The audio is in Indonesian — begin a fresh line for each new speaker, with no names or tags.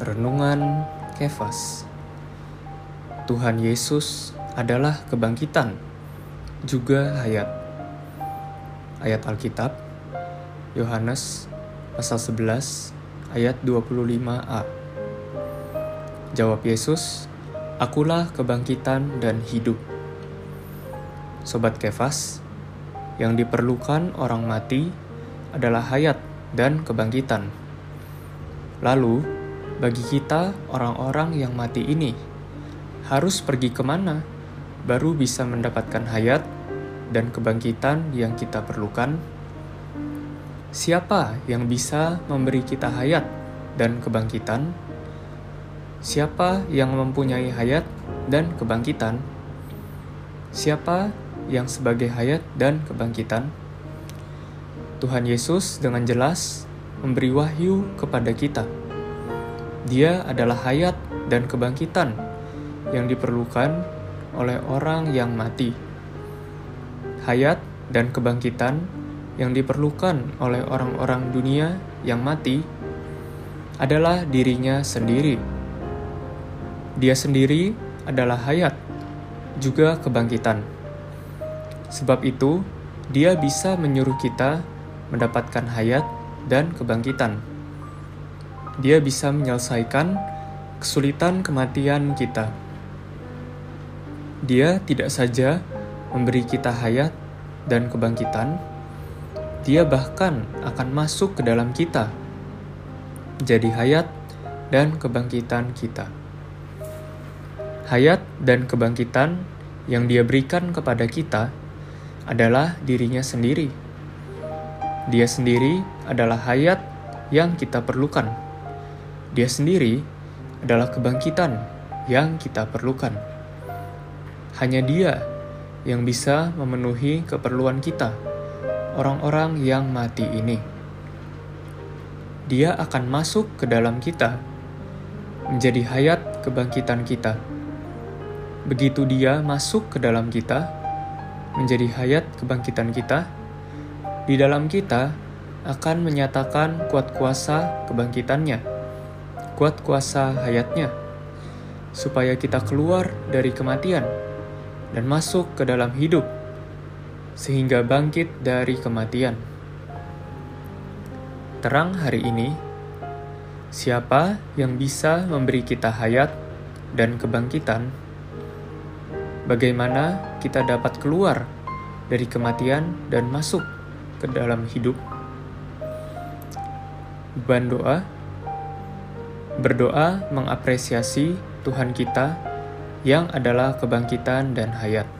Renungan Kefas Tuhan Yesus adalah kebangkitan, juga hayat. Ayat Alkitab, Yohanes pasal 11 ayat 25a. Jawab Yesus, Akulah kebangkitan dan hidup. Sobat Kefas, yang diperlukan orang mati adalah hayat dan kebangkitan. Lalu, bagi kita orang-orang yang mati ini, harus pergi ke mana baru bisa mendapatkan hayat dan kebangkitan yang kita perlukan? Siapa yang bisa memberi kita hayat dan kebangkitan? Siapa yang mempunyai hayat dan kebangkitan? Siapa yang sebagai hayat dan kebangkitan? Tuhan Yesus dengan jelas memberi wahyu kepada kita dia adalah hayat dan kebangkitan yang diperlukan oleh orang yang mati. Hayat dan kebangkitan yang diperlukan oleh orang-orang dunia yang mati adalah dirinya sendiri. Dia sendiri adalah hayat, juga kebangkitan. Sebab itu, dia bisa menyuruh kita mendapatkan hayat dan kebangkitan dia bisa menyelesaikan kesulitan kematian kita. Dia tidak saja memberi kita hayat dan kebangkitan, dia bahkan akan masuk ke dalam kita, jadi hayat dan kebangkitan kita. Hayat dan kebangkitan yang dia berikan kepada kita adalah dirinya sendiri. Dia sendiri adalah hayat yang kita perlukan. Dia sendiri adalah kebangkitan yang kita perlukan. Hanya Dia yang bisa memenuhi keperluan kita, orang-orang yang mati ini. Dia akan masuk ke dalam kita, menjadi hayat kebangkitan kita. Begitu Dia masuk ke dalam kita, menjadi hayat kebangkitan kita, di dalam kita akan menyatakan kuat kuasa kebangkitannya kuat kuasa hayatnya, supaya kita keluar dari kematian dan masuk ke dalam hidup, sehingga bangkit dari kematian. Terang hari ini, siapa yang bisa memberi kita hayat dan kebangkitan? Bagaimana kita dapat keluar dari kematian dan masuk ke dalam hidup? Beban doa Berdoa mengapresiasi Tuhan kita yang adalah kebangkitan dan hayat.